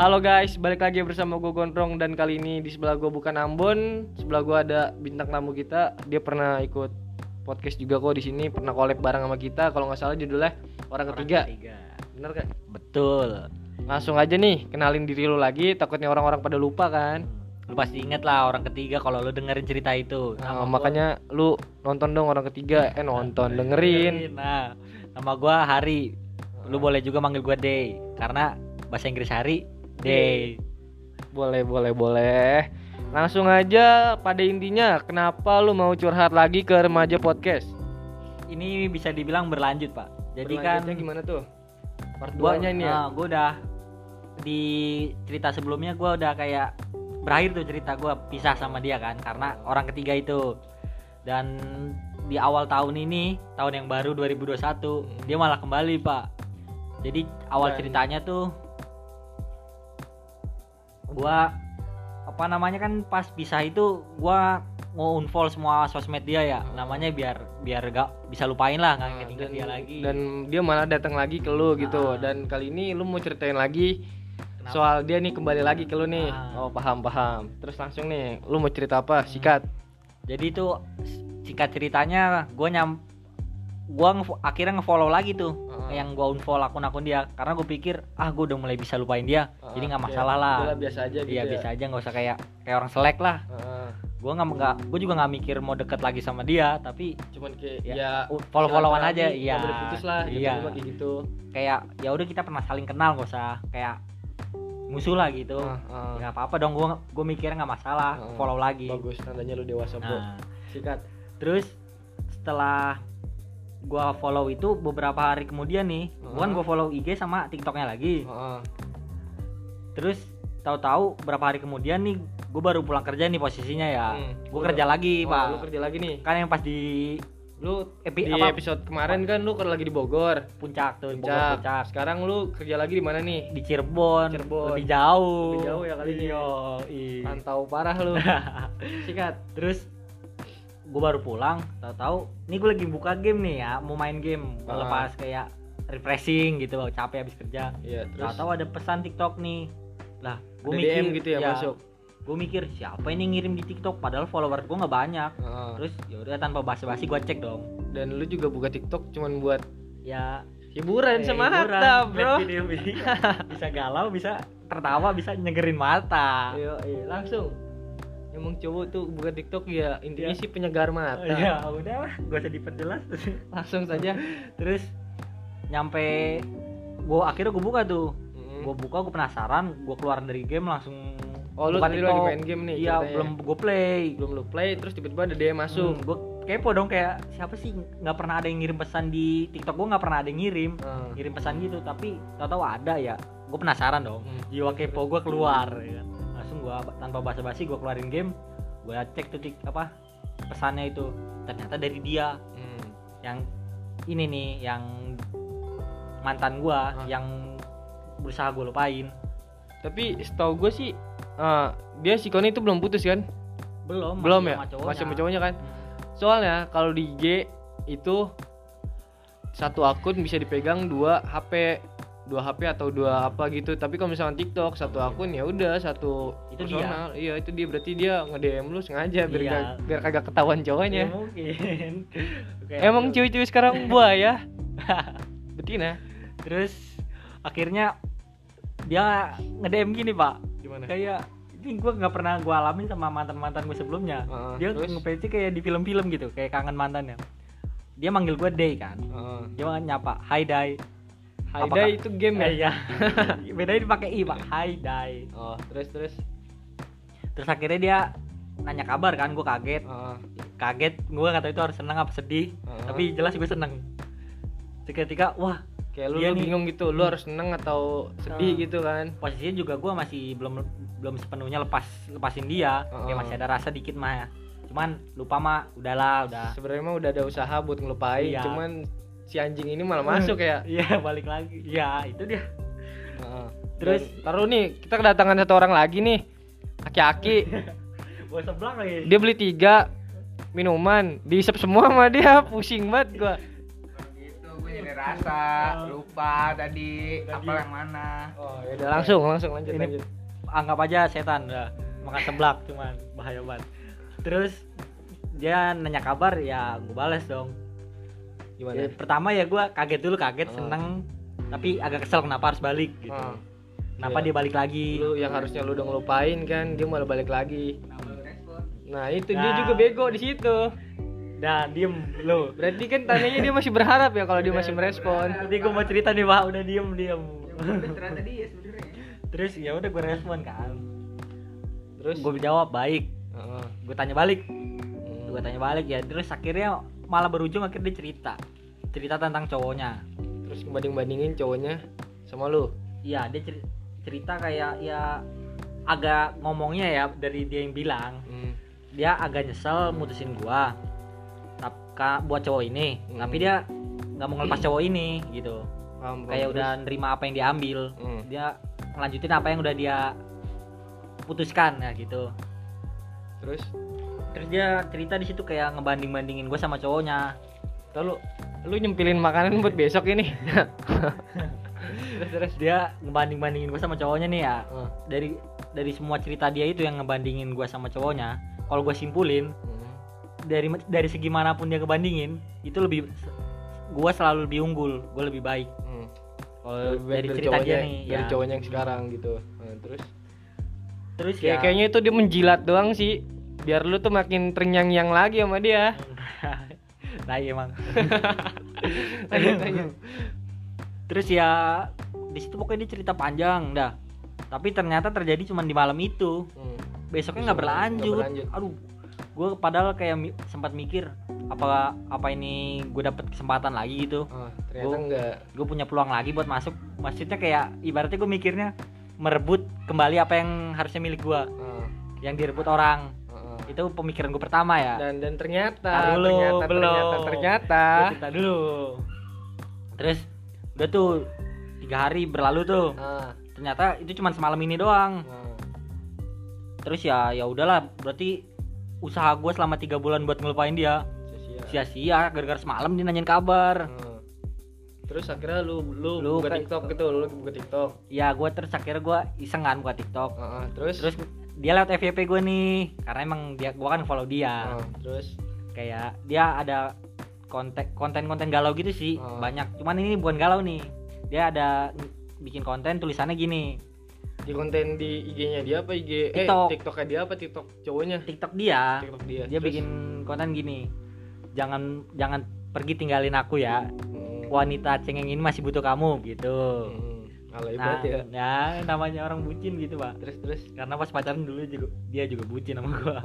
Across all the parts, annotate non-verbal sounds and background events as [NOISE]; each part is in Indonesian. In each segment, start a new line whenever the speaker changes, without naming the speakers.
Halo guys, balik lagi bersama gue Gondrong dan kali ini di sebelah gue bukan Ambon, sebelah gue ada bintang tamu kita. Dia pernah ikut podcast juga kok di sini, pernah collab bareng sama kita. Kalau nggak salah judulnya orang ketiga. Bener kan?
Betul.
Langsung aja nih, kenalin diri lu lagi. Takutnya orang-orang pada lupa kan.
Lu pasti inget lah orang ketiga kalau lu dengerin cerita itu.
Nah,
Nama gua-
makanya lu nonton dong orang ketiga. Eh nonton, dengerin.
Nah, nama gua Hari. Lu boleh juga manggil gua Day karena bahasa Inggris Hari Day.
Boleh, boleh, boleh. Langsung aja pada intinya, kenapa lu mau curhat lagi ke remaja podcast?
Ini bisa dibilang berlanjut, Pak. Jadi kan
gimana tuh? Part
gua,
2 nya ini ya.
nah, gua udah di cerita sebelumnya gua udah kayak berakhir tuh cerita gua pisah sama dia kan karena orang ketiga itu. Dan di awal tahun ini, tahun yang baru 2021, dia malah kembali, Pak. Jadi awal
Dan-
ceritanya tuh gua apa namanya kan pas pisah itu gua mau unfollow semua sosmed dia ya. Namanya biar biar gak bisa lupain lah nggak
Nah,
inget dia lagi.
dan dia malah datang lagi ke lu gitu.
Ah.
dan kali ini lu mau ceritain lagi
Kenapa?
soal dia nih kembali lagi ke lu nih.
Ah.
oh paham paham. Terus langsung nih lu mau cerita apa? Sikat.
Jadi itu singkat ceritanya gue nyam gua nge- akhirnya ngefollow lagi tuh Yang gua unfollow akun-akun dia. Karena gue pikir ah gue udah mulai bisa lupain dia.
Ah,
jadi nggak
ya,
masalah lah.
Udahlah, biasa aja gitu
iya
ya.
biasa aja nggak usah kayak kayak orang selek lah.
Ah,
gue nggak nggak gue juga nggak mikir mau deket lagi sama dia tapi
cuman kayak
Ya,
ya,
follow-followan
silaturahmi,
aja, iya.
putus lah gitu
Iya.
kayak gitu.
Kayak ya udah kita pernah saling kenal gak usah kayak musuh lah gitu.
Ah, ah.
nggak apa-apa dong gue gue mikirnya nggak masalah
Ah.
follow lagi.
Bagus tandanya lu dewasa bro.
Nah.
Sikat.
Terus setelah gua follow itu beberapa hari kemudian nih gua kan
Ah.
gua follow IG sama TikToknya lagi
Ah, ah.
terus tahu-tahu berapa hari kemudian nih gue baru pulang kerja nih posisinya ya
Hmm.
gue kerja lagi
Oh,
pak
lu kerja lagi nih
kan yang pas di
lu
Epi-
di
apa?
episode kemarin kan lu lagi di Bogor
puncak tuh Bogor
Puncak.
puncak
sekarang lu kerja lagi di mana nih
di Cirebon,
Cirebon.
lebih jauh
Lebih jauh ya kali ini.
Iya.
pantau parah lu [LAUGHS] sikat
terus gue baru pulang tahu-tahu ini gue lagi buka game nih ya mau main game.
Ah.
lepas kayak refreshing gitu capek habis kerja.
Iya terus?
Tahu-tahu ada pesan TikTok nih. Lah gue mikir
DM gitu ya, masuk?
Gue mikir siapa ini ngirim di TikTok? Padahal follower gue nggak banyak.
Heeh.
terus ya udah tanpa basa-basi gue cek dong.
Dan lu juga buka TikTok cuman buat
ya.
hiburan
eh,
semata
hiburan,
bro.
video [LAUGHS] bisa galau bisa tertawa bisa nyegerin mata.
Iya, iya, langsung emang cowok tuh buka TikTok ya intinya
Iya.
sih penyegar mata.
Ya udah lah. Gue usah diperjelas. [LAUGHS]
Langsung saja.
Terus nyampe gue akhirnya gue buka tuh.
Mm.
gue buka gue penasaran gue keluar dari game langsung
oh lu tadi lagi main game nih
iya belum gue play.
Belum lu play terus tiba-tiba ada DM masuk.
Gue kepo dong kayak siapa sih? Nggak pernah ada yang ngirim pesan di TikTok. Gue nggak pernah ada yang ngirim.
Heeh.
ngirim pesan gitu tapi tahu-tahu ada ya. Gue penasaran dong.
Hmm.
jiwa kepo gue keluar ya kan. Gue tanpa basa-basi gue keluarin game gue cek tuh tik- apa pesannya itu ternyata dari dia
Hmm.
yang ini nih yang mantan gua
Ah.
yang berusaha gue lupain
tapi setahu gue sih eh, dia si Koni itu belum putus kan
belum
belum
masih
ya
sama cowoknya.
masih sama cowoknya kan
Hmm.
soalnya kalau di IG itu satu akun bisa dipegang dua HP dua HP atau dua apa gitu. Tapi kalau misalnya TikTok satu akun ya udah satu
Itu
personal. Iya itu dia. Berarti dia nge DM lu sengaja biar
Iya.
gak- biar kagak ketahuan
Ya,
cowoknya
mungkin. [LAUGHS] Kayak
emang cuy-cuy sekarang [LAUGHS] buaya [LAUGHS] betina.
Terus akhirnya dia nge-DM gini pak.
Gimana?
Kayak ini gue nggak pernah gue alamin sama mantan mantan gue sebelumnya
Heeh,
dia
terus?
nge kayak di film-film gitu kayak kangen mantannya. Dia manggil gue Day kan.
Heeh.
dia nyapa Hai Day
Hai
Apakah-
Dai itu game ya?
Iya. [LAUGHS] Bedanya dipakai i pak. Hai Day
oh terus terus?
Terus akhirnya dia nanya kabar kan gue kaget.
Heeh.
kaget gue tahu itu harus seneng apa sedih.
Heeh.
tapi jelas gue seneng. Seketika wah
kayak lu, lu
nih-
bingung gitu lu harus seneng atau sedih
Hmm.
gitu kan?
posisinya juga gue masih belum belum sepenuhnya lepas lepasin dia.
Heeh.
kayak masih ada rasa dikit mah. Cuman lupa mah udahlah udah.
Sebenarnya mah udah ada usaha buat ngelupain
Iya.
cuman si anjing ini malah masuk ya?
Iya balik lagi. Ya itu dia.
Heeh.
Terus-
Dan taruh nih kita kedatangan satu orang lagi nih. Aki-aki. [LAUGHS]
Lagi.
Dia beli tiga minuman. Diisep semua sama dia. Pusing banget gua.
Gitu gue Jadi rasa, lupa tadi.
Tadi.
apa yang mana.
oh ya udah langsung langsung lanjut
Ini-
lanjut.
anggap aja setan udah. Makan seblak cuman bahaya banget. Terus dia nanya kabar ya gue balas dong
gimana?
Ya, pertama ya gue kaget dulu kaget
Oh.
seneng. Tapi agak kesel kenapa harus balik gitu.
Ah,
kenapa
iya.
dia balik lagi?
Lu yang harusnya lu udah ngelupain kan dia malah balik lagi.
Kenapa lu respon?
nah itu dia
Nah.
juga bego di situ.
Dan diem lu.
Berarti kan tandanya dia masih berharap ya kalau dia masih merespon.
Jadi gue mau cerita nih pak udah diem diem.
Ternyata dia sebenarnya.
terus ya udah gue respon kan.
Terus?
Gue jawab baik.
Heeh.
gue tanya balik.
Hmm.
gue tanya balik ya. Terus akhirnya malah berujung akhirnya dia cerita cerita tentang cowoknya
terus banding bandingin cowoknya sama lu
Iya, dia ceri- cerita kayak ya agak ngomongnya ya dari dia yang bilang
Hmm.
dia agak nyesel mutusin gua Tap- buat cowok ini
Hmm.
tapi dia nggak mau ngelepas cowok ini gitu
paham.
kayak
Terus?
udah nerima apa yang diambil
Hmm.
dia ngelanjutin apa yang udah dia putuskan ya gitu
terus
terus dia cerita di situ kayak ngebanding bandingin gue sama cowoknya
Tau lu nyempilin makanan buat besok ini terus [LAUGHS] terus
dia ngebanding bandingin gue sama cowoknya nih ya
Oh.
dari dari semua cerita dia itu yang ngebandingin gue sama cowoknya kalau gue simpulin
Hmm.
dari dari segi mana pun dia ngebandingin itu lebih gue selalu lebih unggul gue lebih baik
Hmm.
kalau
baik
dari cerita dia
cowoknya-
nih
dari
ya.
cowoknya yang sekarang gitu Nah, terus
terus
ya
ya
kayaknya itu dia menjilat doang sih biar lu tuh makin terngiang-ngiang lagi sama dia. [LAUGHS]
Nah iya, emang [LAUGHS] [LAUGHS] terus ya di situ pokoknya dia cerita panjang dah. Tapi ternyata terjadi cuma di malam itu.
Hmm.
besoknya nggak berlanjut.
berlanjut.
aduh gue padahal kayak mi- sempat mikir apa apa ini gue dapet kesempatan lagi gitu?
Oh, ternyata
Gua-
enggak
gue punya peluang lagi buat masuk. Maksudnya kayak ibaratnya gue mikirnya merebut kembali apa yang harusnya milik gue
Oh,
yang direbut orang. Itu pemikiran gue pertama ya.
Dan dan ternyata
dulu,
ternyata,
belum.
ternyata. Ternyata
Gua cerita dulu. Terus udah tuh tiga hari berlalu tuh.
Ah,
ternyata itu cuma semalam ini doang.
Ah.
terus ya ya udahlah berarti usaha gue selama tiga bulan buat ngelupain dia.
Sia-sia.
Gara-gara semalam dia nanyain kabar.
Hmm. terus akhirnya lu lu,
Lu
buka
kayak-
TikTok gitu lu buka TikTok.
Ya gue terus akhirnya gue iseng kan buka TikTok.
Ah, ah. terus?
Terus dia lewat FYP gue nih karena emang dia gue kan follow dia.
Ah, terus?
Kayak dia ada konten konten-konten galau gitu sih
Oh.
banyak. Cuman ini bukan galau nih dia ada bikin konten tulisannya gini.
Di konten di IG-nya dia apa? IG
TikTok.
eh TikToknya dia apa? TikTok cowoknya?
TikTok dia.
TikTok dia.
Dia
Terus?
bikin konten gini. Jangan jangan pergi tinggalin aku ya.
Hmm.
wanita cengeng ini masih butuh kamu gitu.
Hmm. Alay
nah
banget ya.
ya namanya orang bucin gitu pak.
Terus terus?
Karena pas pacaran dulu juga dia juga bucin sama gua.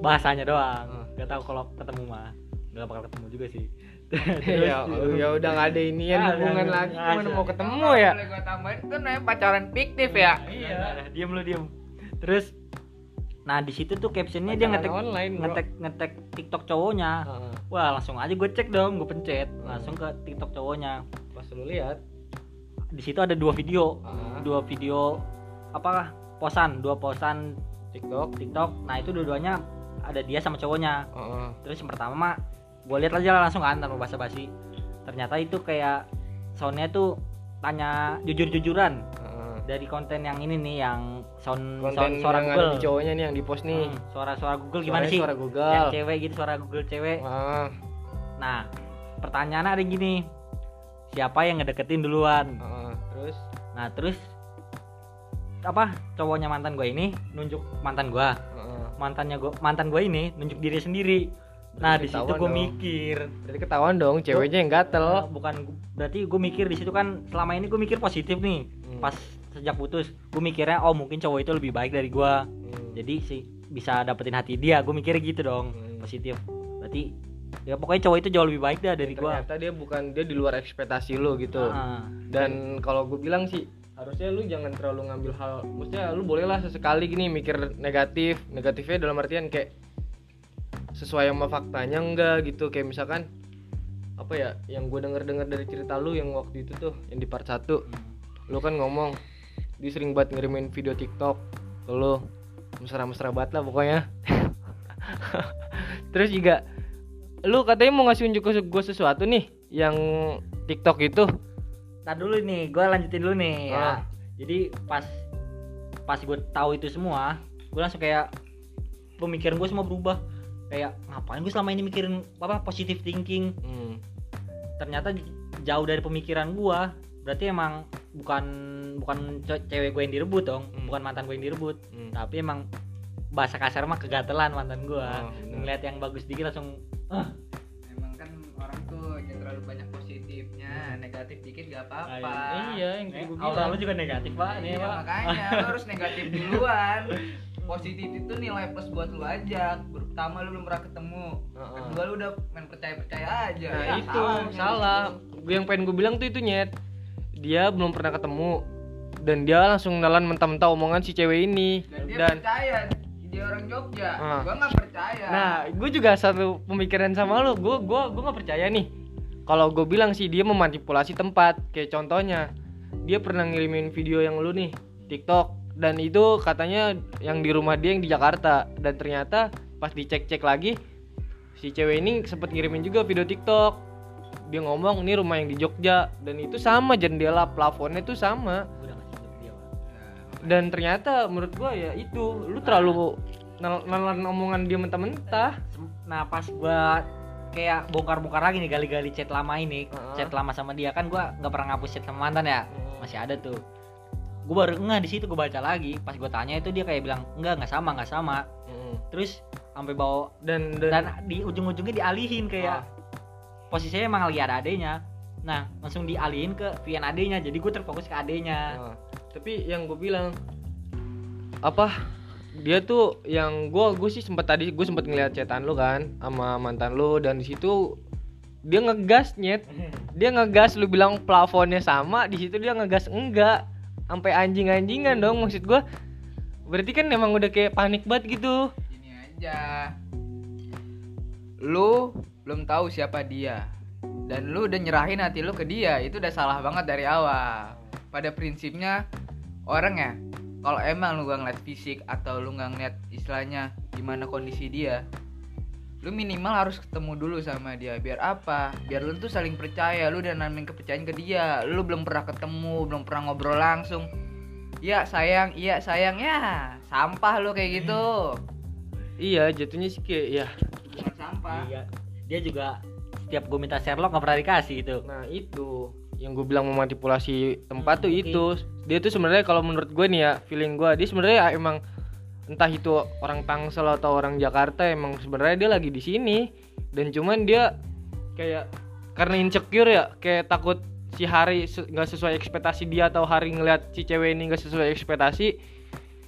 Bahasanya doang.
Hmm.
gak tahu kalau ketemu mah nggak bakal ketemu juga sih. [LAUGHS]
Ya ya udah nggak ada inian
Ah,
hubungan
ada-
lagi.
Ada.
gimana mau ketemu ya?
Boleh gua tambahin itu namanya pacaran fiktif ya.
iya. Diem lu diem terus nah di situ tuh captionnya dia ngetek
online, bro.
ngetek ngetek tiktok cowoknya.
Ah,
wah langsung aja gue cek dong gue pencet. Langsung ke tiktok cowoknya.
Pas lu lihat
di situ ada dua video.
Ah,
dua video apa posan dua posan
TikTok
tiktok. Nah itu dua-duanya ada dia sama cowoknya.
Ah.
terus yang pertama gue lihat aja langsung kan tanpa basa-basi. Ternyata itu kayak soundnya tuh tanya jujur-jujuran
ah.
dari konten yang ini nih yang sound, sound suara
yang ada
Google.
di cowoknya nih yang di post nih.
Hmm, suara-suara Google gimana sih?
suara Google.
Yang cewek gitu suara Google cewek.
Ah,
nah pertanyaannya ada gini. Siapa yang ngedeketin duluan?
Ah, terus?
Nah terus apa cowoknya mantan gue ini nunjuk mantan gue
ah.
mantannya gue mantan gue ini nunjuk diri sendiri. Nah di situ gue mikir.
Berarti ketahuan dong ceweknya yang gatel.
Eh, bukan berarti gue mikir di situ kan selama ini gue mikir positif nih.
Hmm.
pas sejak putus gue mikirnya oh mungkin cowok itu lebih baik dari gue
Hmm.
jadi sih bisa dapetin hati dia gue mikirnya gitu dong
Hmm.
positif. Berarti ya pokoknya cowok itu jauh lebih baik dah dari gue
ternyata dia bukan dia di luar ekspektasi lo gitu.
Ah,
dan kalau gue bilang sih harusnya lu jangan terlalu ngambil hal maksudnya lu boleh lah sesekali gini mikir negatif. Negatifnya dalam artian kayak sesuai sama faktanya enggak gitu. Kayak misalkan apa ya yang gue denger dengar dari cerita lu yang waktu itu tuh yang di part 1 lu kan ngomong dia sering banget ngirimin video TikTok ke lu. Mesra-mesra banget lah pokoknya. [LAUGHS] Terus juga lu katanya mau ngasih unjuk ke gue sesuatu nih yang TikTok itu
Ntar dulu nih, gue lanjutin dulu nih ya.
Ah.
Jadi pas pas gue tahu itu semua, gue langsung kayak pemikiran gue semua berubah. Kayak ngapain gue selama ini mikirin apa positive thinking?
Hmm.
Ternyata jauh dari pemikiran gue. Berarti emang bukan bukan ce- cewek gue yang direbut dong,
Hmm.
bukan mantan gue yang direbut.
Hmm.
Tapi emang bahasa kasar mah kegatelan mantan gue.
Oh.
Ngeliat yang bagus dikit langsung ah,
Emang kan orang tuh jangan terlalu banyak positifnya, negatif dikit gak apa-apa.
Iya, yang
eh,
bilang.
lu juga negatif pak nih
Iya,
pak.
makanya [LAUGHS] lu harus negatif duluan. Positif itu nilai plus buat lu aja. Pertama lu belum pernah ketemu. Kedua lu udah main percaya-percaya aja.
Nah
Ya,
itu
salah.
salah. Gue yang pengen gue bilang tuh itu nyet. Dia belum pernah ketemu dan dia langsung nelan mentah-mentah omongan si cewek ini
Dan dia
dan
percaya orang Jogja.
Ah.
Gua nggak percaya.
nah gue juga satu pemikiran sama lu. Gue gue gue nggak percaya nih. Kalau gue bilang sih dia memanipulasi tempat. Kayak contohnya dia pernah ngirimin video yang lu nih TikTok. Dan itu katanya yang di rumah dia yang di Jakarta. Dan ternyata pas dicek-cek lagi si cewek ini sempet ngirimin juga video TikTok. Dia ngomong ini rumah yang di Jogja. Dan itu sama jendela plafonnya itu sama dan ternyata menurut gua ya itu lu terlalu nelan omongan dia mentah-mentah
Nah pas gua kayak bongkar-bongkar lagi nih gali-gali chat lama ini,
Heeh.
chat lama sama dia kan gua nggak pernah ngapus chat sama mantan ya, masih ada tuh. Gue baru enggak di situ gue baca lagi, pas gue tanya itu dia kayak bilang enggak nggak sama nggak sama.
Mm.
Terus sampai bawa
dan dan,
dan di ujung-ujungnya dialihin kayak
Ah.
posisinya emang lagi ada adenya. Nah langsung dialihin ke VN adenya, jadi gue terfokus ke adenya.
Nah, tapi yang gue bilang apa dia tuh yang gue gue sih sempat tadi gue sempat ngeliat chatan lu kan sama mantan lu dan di situ dia ngegas nyet dia ngegas lu bilang plafonnya sama di situ dia ngegas enggak sampai anjing-anjingan dong maksud gue berarti kan emang udah kayak panik banget gitu
Gini aja. Lu belum tahu siapa dia. Dan lu udah nyerahin hati lu ke dia. Itu udah salah banget dari awal. Pada prinsipnya orang ya, kalau emang lu gak ngeliat fisik atau lu gak ngeliat istilahnya gimana kondisi dia, lu minimal harus ketemu dulu sama dia. Biar apa? Biar lu tuh saling percaya. Lu udah nanamin kepercayaan ke dia. Lu belum pernah ketemu, belum pernah ngobrol langsung. Iya sayang, iya sayang ya. Sampah lu kayak gitu.
iya jatuhnya sih kayak ya
Bukan sampah.
Iya. Dia juga setiap gue minta Sherlock nggak pernah dikasih gitu.
Nah itu yang gue bilang memanipulasi tempat
Hmm,
tuh
mungkin.
itu. dia tuh sebenarnya kalau menurut gue nih ya feeling gue dia sebenarnya ya emang entah itu orang Tangsel atau orang Jakarta emang sebenarnya dia lagi di sini. Dan cuman dia kayak karena insecure ya kayak takut si Hari se- nggak sesuai ekspektasi dia atau Hari ngeliat si cewek ini nggak sesuai ekspektasi.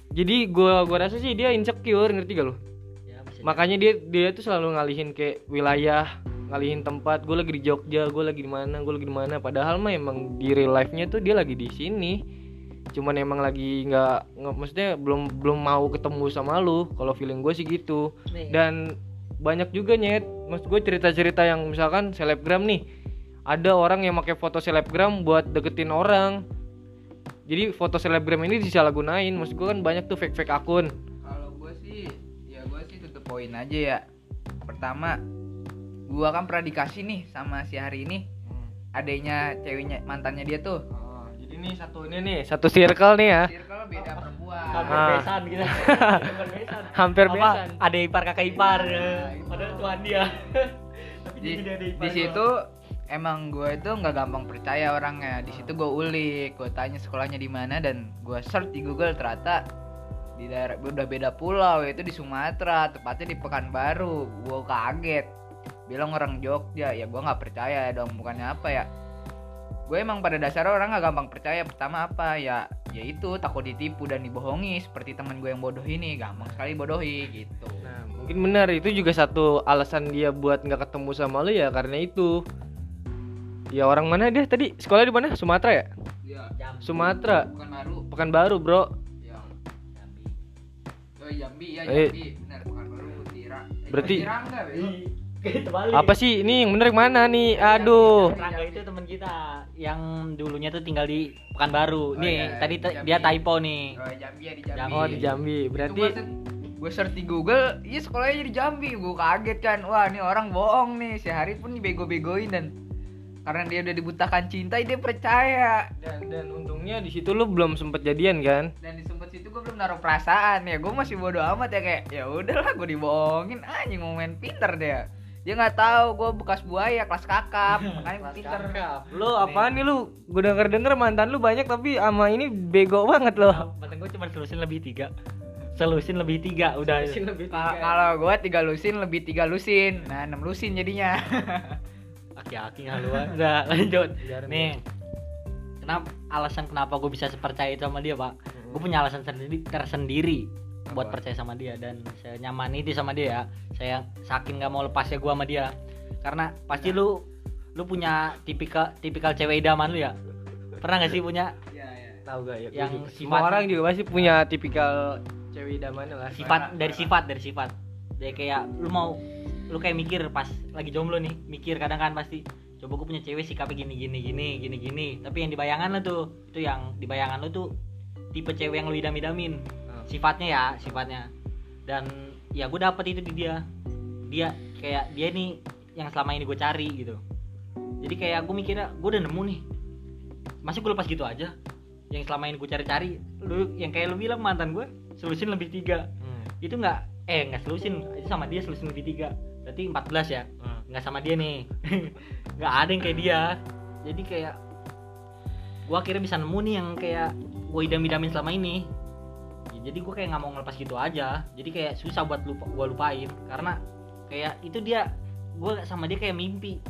Jadi gue gua rasa sih dia insecure ngerti gak lo
Ya,
makanya dia dia tuh selalu ngalihin kayak wilayah ngalihin tempat gue lagi di Jogja gue lagi di mana gue lagi di mana. Padahal mah emang di real life nya tuh dia lagi di sini. Cuman emang lagi nggak nggak maksudnya belum belum mau ketemu sama lu. Kalau feeling gue sih gitu.
Nih.
dan banyak juga nyet. Maksud gue cerita-cerita yang misalkan selebgram nih. Ada orang yang pakai foto selebgram buat deketin orang. Jadi foto selebgram ini disalahgunain. Maksud gue kan banyak tuh fake fake akun.
Kalau gue sih, ya gue sih tutup poin aja ya. Pertama, gua kan pernah dikasih nih sama si hari ini adanya ceweknya mantannya dia tuh.
Oh, jadi nih satu ini nih satu circle nih ya
Circle beda perempuan.
hampir
Ah.
besan gitu. hampir besan. [LAUGHS]
hampir
Apa?
besan
Ada ipar kakak ipar.
Nah, itu.
Padahal tuan dia. [LAUGHS] Tapi
Di,
jadi ada ipar
di
gua.
situ emang gue itu nggak gampang percaya orangnya. Di situ gue ulik, gue tanya sekolahnya di mana dan gue search di Google ternyata di daerah udah beda pulau yaitu di Sumatera tepatnya di Pekanbaru gue kaget bilang orang Jogja ya gue nggak percaya dong bukannya apa ya gue emang pada dasarnya orang nggak gampang percaya pertama apa ya yaitu takut ditipu dan dibohongi seperti teman gue yang bodoh ini gampang sekali bodohi gitu
Nah, mungkin benar itu juga satu alasan dia buat nggak ketemu sama lu ya karena itu. Ya orang mana dia tadi sekolah di mana? Sumatera ya?
ya
Jambi.
Sumatera,
bukan baru
Pekanbaru, Bro.
ya
Jambi.
oh Jambi ya
Eh.
Jambi benar Pekanbaru Tira eh,
Berarti-
Tirangga.
Apa sih ini yang bener yang mana nih? Aduh.
Rangga itu teman kita yang dulunya tuh tinggal di Pekanbaru.
Oh,
nih,
iya,
tadi
di Jambi.
dia typo nih.
oh Jambi ya di Jambi
Oh, di Jambi. Berarti
gue search di Google, iya sekolahnya di Jambi. Gue kaget kan, wah ini orang bohong nih. Sehari pun dibego-begoin dan karena dia udah dibutakan cinta dia percaya
dan dan untungnya di situ lu belum sempet jadian kan
dan di sempet situ gue belum naruh perasaan ya gue masih bodoh amat ya kayak ya udahlah gue dibohongin anjing mau main pinter dia dia nggak tahu gue bekas buaya kelas kakap. [LAUGHS] Makanya pinter.
lu apaan nih lu? Gue denger denger mantan lu banyak tapi ama ini bego banget lo
mantan gue cuma selusin lebih tiga. Selusin lebih tiga udah.
Lebih
kalau gue tiga lusin lebih tiga lusin. Nah enam lusin jadinya. [LAUGHS]
Aki-aki lu udah [LAUGHS] lanjut. Nih. kenapa alasan kenapa gue bisa percaya itu sama dia pak? Gue punya alasan sendiri tersendiri buat percaya sama dia dan saya nyaman itu sama dia ya. Saya saking nggak mau lepasnya gue sama dia. Karena pasti lu lu punya tipikal tipikal cewek idaman lu ya. Pernah gak sih punya?
Tahu gak ya?
Yang
yang
sifat-
semua orang juga pasti punya tipikal cewek idamannya lah.
Sifat dari sifat dari sifat. Dari kayak lu mau lu kayak mikir pas lagi jomblo nih. Mikir kadang kan pasti coba gue punya cewek sikapnya gini gini gini gini gini. Tapi yang di bayangan lu tuh itu yang di bayangan lu tuh tipe cewek yang lu idam idamin. Sifatnya ya sifatnya. Dan ya gue dapet itu di dia. Dia kayak dia nih yang selama ini gue cari gitu. Jadi kayak gue mikirnya gue udah nemu nih. Masih gue lepas gitu aja? Yang selama ini gue cari-cari lu yang kayak lu bilang mantan gue selusin lebih tiga.
Hmm.
itu nggak eh nggak selusin itu sama dia selusin lebih tiga. Berarti 14 ya?
Hmm.
nggak sama dia nih. [LAUGHS] Nggak ada yang kayak dia. Jadi kayak gua akhirnya bisa nemu nih yang kayak gue idam idamin selama ini jadi gue kayak nggak mau ngelepas gitu aja. Jadi kayak susah buat lupa gua lupain. Karena kayak itu dia gue sama dia kayak mimpi.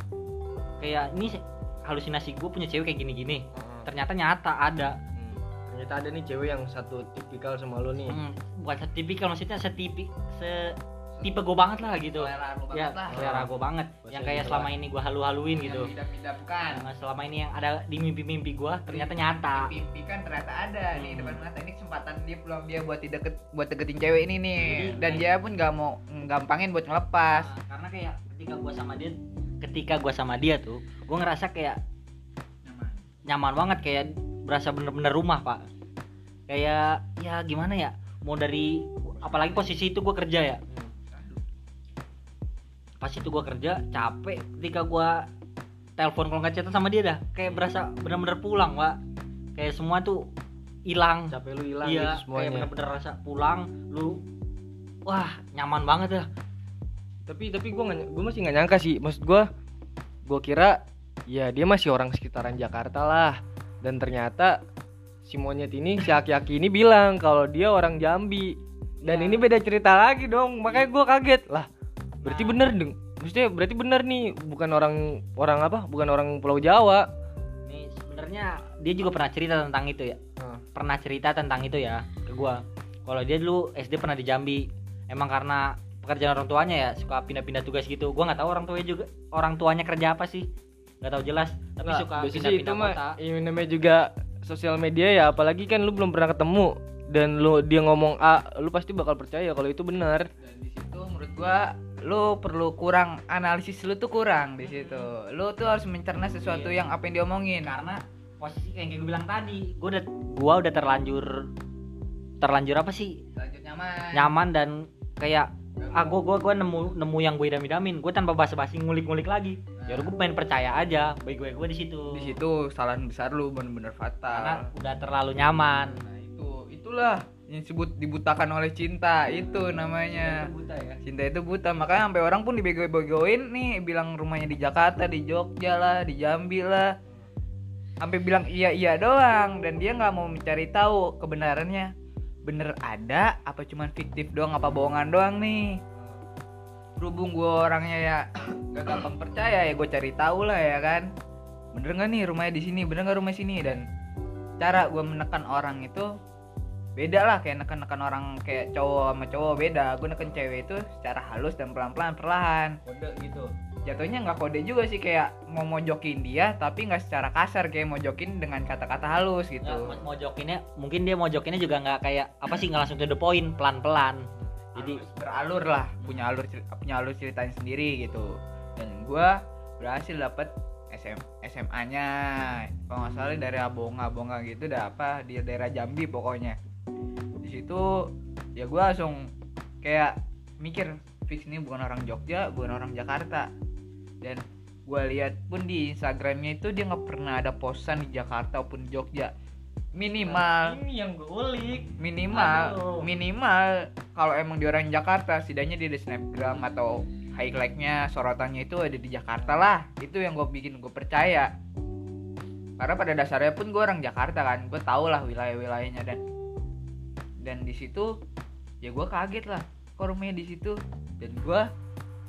Kayak ini halusinasi gue punya cewek kayak gini-gini.
Hmm.
ternyata nyata ada.
Hmm. ternyata ada nih cewek yang satu tipikal sama lu nih.
Hmm, bukan setipikal maksudnya setipi se tipe gue banget lah gitu.
Selera lu
ya
banget lah.
selera gue banget.
Bahasa
yang kayak selama ini gue halu-haluin gitu.
Yang
Nah, selama ini yang ada di mimpi-mimpi gue ternyata nyata.
mimpi kan ternyata ada nih
Hmm.
depan mata. Ini kesempatan dia peluang dia buat deket buat deketin cewek ini nih.
Jadi,
dan
kayak-
dia pun nggak mau gampangin buat ngelepas.
Nah, karena kayak ketika gue sama dia ketika gue sama dia tuh gue ngerasa kayak nyaman banget kayak berasa bener-bener rumah pak. Kayak ya gimana ya mau dari apalagi posisi itu gue kerja ya pas itu gue kerja capek ketika gue telepon kalau nggak chatan sama dia dah. Kayak berasa bener-bener pulang pak. Kayak semua tuh hilang.
Capek lu hilang
iya
gitu
kayak
semuanya.
bener-bener rasa pulang lu wah nyaman banget dah.
Tapi tapi gue gue masih nggak nyangka sih. Maksud gue gue kira ya dia masih orang sekitaran Jakarta lah. Dan ternyata si monyet ini si aki-aki ini bilang kalau dia orang Jambi. Dan
Iya.
ini beda cerita lagi dong. Makanya gue kaget. Lah berarti
Nah.
bener dong maksudnya berarti bener nih bukan orang orang apa bukan orang Pulau Jawa.
Nih sebenarnya dia juga pernah cerita tentang itu ya.
Hmm.
pernah cerita tentang itu ya ke gua. Kalau dia dulu SD pernah di Jambi. Emang karena pekerjaan orang tuanya ya suka pindah-pindah tugas gitu. Gua nggak tahu orang tuanya juga orang tuanya kerja apa sih. Nggak tahu jelas tapi
Nggak,
suka pindah-pindah
mah
kota.
ini namanya juga sosial media ya. Apalagi kan lu belum pernah ketemu dan lu dia ngomong A lu pasti bakal percaya kalau itu benar
dan di situ menurut gua lu perlu kurang analisis lu tuh kurang di situ. Lu tuh harus mencerna sesuatu
Iya.
yang apa yang diomongin.
Karena posisi kayak yang gue bilang tadi gua udah gua udah terlanjur terlanjur apa sih?
Lanjut nyaman.
Nyaman dan kayak ah gua gua gua nemu nemu yang gue idam idamin gue tanpa basa-basi ngulik-ngulik lagi. Ya udah gue main percaya aja baik gue gue di situ.
Di situ kesalahan besar lu bener-bener
karena
fatal
udah terlalu nyaman.
Nah itu itulah yang disebut dibutakan oleh cinta itu namanya.
buta ya?
Cinta itu buta. Makanya sampai orang pun dibego-begoin nih bilang rumahnya di Jakarta di Jogja lah di Jambi lah. Sampai bilang iya iya doang dan dia nggak mau mencari tahu kebenarannya. Bener ada apa cuman fiktif doang apa bohongan doang nih? Berhubung gue orangnya ya [COUGHS] gak gampang percaya ya gue cari tahu lah ya kan. Bener nggak nih rumahnya di sini? Bener nggak rumah sini? Dan cara gue menekan orang itu beda lah kayak neken-neken orang kayak cowok sama cowok beda. Gue neken cewek itu secara halus dan pelan-pelan perlahan.
Kode gitu.
Jatuhnya nggak kode juga sih kayak mau mojokin dia tapi nggak secara kasar kayak mojokin dengan kata-kata halus gitu.
mo- mojokinnya mungkin dia mojokinnya juga nggak kayak apa sih nggak langsung to the point pelan-pelan. Jadi
beralur lah punya alur punya alur ceritanya sendiri gitu. Dan gua berhasil dapet SM, SMA nya kalau nggak salah dari Abonga Abonga gitu udah apa di daerah Jambi pokoknya situ ya gua langsung kayak mikir fix ini bukan orang Jogja bukan orang Jakarta. Dan gue lihat pun di Instagramnya itu dia nggak pernah ada posan di Jakarta maupun Jogja. Minimal
ini yang gue ulik.
minimal
Aduh.
minimal kalau emang di orang Jakarta setidaknya dia ada snapgram atau highlightnya sorotannya itu ada di Jakarta lah. Itu yang gue bikin gue percaya. Karena pada dasarnya pun gue orang Jakarta kan gue tau lah wilayah-wilayahnya dan dan di situ ya gue kaget lah. Kok rumahnya di situ? Dan gue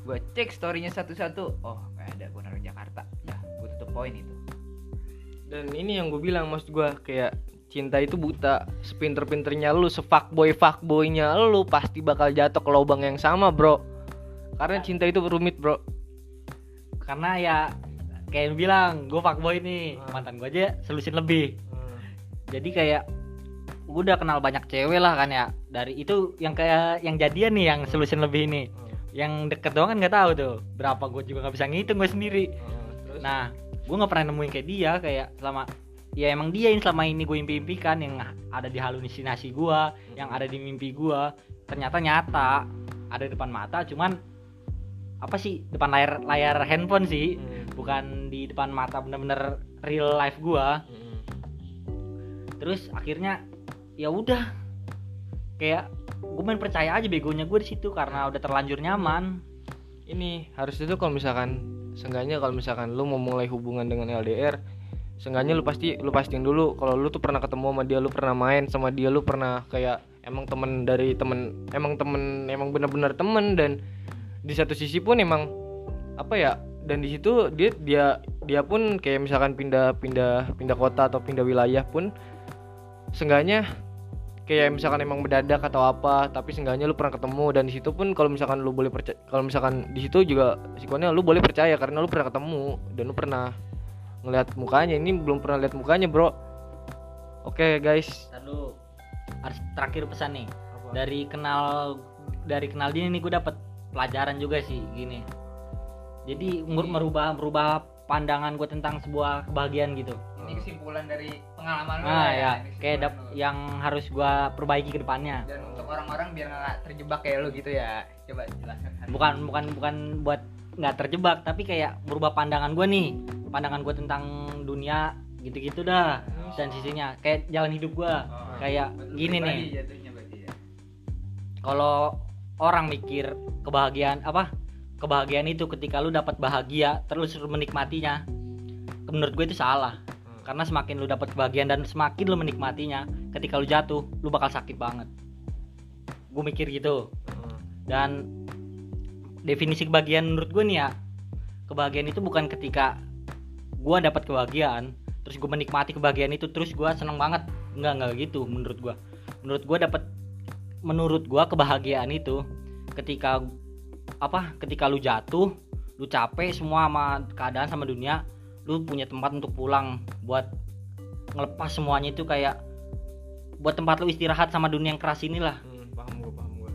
gue cek storynya satu-satu. Oh nggak ada gue orang Jakarta. Ya gue tutup poin itu.
Dan ini yang gue bilang maksud gue kayak cinta itu buta. Sepinter-pinternya lu sefuckboy fuckboynya lu pasti bakal jatuh ke lubang yang sama bro. Karena cinta itu rumit bro.
Karena ya kayak yang bilang gue fuckboy nih.
Ah.
mantan gue aja selusin lebih. Jadi kayak gue udah kenal banyak cewek lah kan ya. Dari itu yang kayak yang jadian nih yang selusin lebih ini. Yang deket doang kan nggak tahu tuh berapa gue juga nggak bisa ngitung gue sendiri.
Terus?
nah gue nggak pernah nemuin kayak dia kayak selama ya emang dia yang selama ini gue impi-impikan yang ada di halusinasi gue yang ada di mimpi gue ternyata nyata ada di depan mata cuman apa sih depan layar layar handphone sih
Hmm.
bukan di depan mata bener-bener real life gue
Hmm.
terus akhirnya ya udah. Kayak gue main percaya aja begonya gue di situ karena udah terlanjur nyaman.
Ini harus itu kalau misalkan seenggaknya kalau misalkan lu mau mulai hubungan dengan LDR seenggaknya lu pasti lu pastiin dulu kalau lu tuh pernah ketemu sama dia lu pernah main sama dia lu pernah kayak emang temen dari temen emang temen emang bener-bener temen dan di satu sisi pun emang apa ya dan di situ dia dia dia pun kayak misalkan pindah pindah pindah kota atau pindah wilayah pun seenggaknya kayak misalkan emang mendadak atau apa tapi seenggaknya lu pernah ketemu dan di situ pun kalau misalkan lu boleh percaya kalau misalkan di situ juga sikonya lu boleh percaya karena lu pernah ketemu dan lu pernah ngeliat mukanya. Ini belum pernah lihat mukanya bro. Oke guys.
Lalu harus terakhir pesan nih. Dari kenal dari kenal dia nih gue dapet pelajaran juga sih gini. Jadi mer- merubah merubah pandangan gue tentang sebuah kebahagiaan gitu.
Ini kesimpulan dari pengalaman
nah ya
ini
kayak dap- yang harus gue perbaiki ke depannya.
Dan untuk orang-orang biar nggak terjebak kayak lu gitu ya coba jelaskan.
Bukan bukan bukan buat nggak terjebak tapi kayak merubah pandangan gue nih. Pandangan gue tentang dunia gitu-gitu dah. Dan sisinya kayak jalan hidup gue
Oh.
kayak
Betul
gini nih.
ya.
kalau orang mikir kebahagiaan apa? Kebahagiaan itu ketika lu dapat bahagia terus menikmatinya menurut gue itu salah karena semakin lu dapat kebahagiaan dan semakin lu menikmatinya ketika lu jatuh lu bakal sakit banget. Gue mikir gitu. Dan definisi kebahagiaan menurut gue nih ya kebahagiaan itu bukan ketika gue dapat kebahagiaan terus gue menikmati kebahagiaan itu terus gue seneng banget. Nggak nggak gitu menurut gue menurut gue dapat menurut gue kebahagiaan itu ketika apa ketika lu jatuh lu capek semua sama keadaan sama dunia lu punya tempat untuk pulang buat ngelepas semuanya itu kayak buat tempat lu istirahat sama dunia yang keras inilah.
Hmm, paham gue paham gue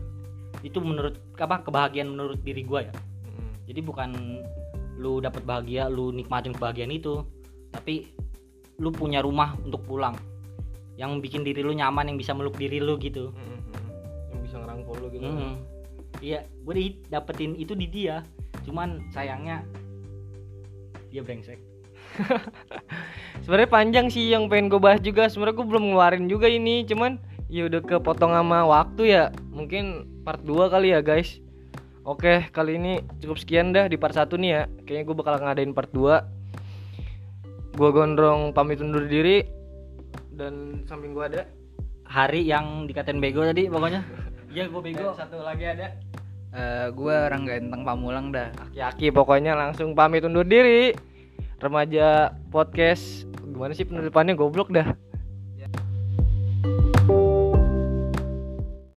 itu menurut apa kebahagiaan menurut diri gue ya. Jadi bukan lu dapat bahagia lu nikmatin kebahagiaan itu tapi lu punya rumah untuk pulang. Yang bikin diri lu nyaman yang bisa meluk diri lu gitu.
Yang bisa ngerangkul lu gitu.
Mm. iya gue dapetin itu di dia. Cuman sayangnya dia brengsek [LAUGHS]
sebenarnya panjang sih yang pengen gue bahas juga. Sebenarnya gue belum ngeluarin juga ini cuman ya udah kepotong sama waktu ya. Mungkin part 2 kali ya guys. Oke kali ini cukup sekian dah di part 1 nih ya. Kayaknya gue bakal ngadain part 2 gue gondrong pamit undur diri. Dan samping gue ada
hari yang dikatain bego tadi pokoknya. Iya gue bego.
Dan satu lagi ada.
Eh, gue orang ganteng pamulang dah.
Aki-aki pokoknya langsung pamit undur diri remaja podcast. Gimana sih penutupannya goblok dah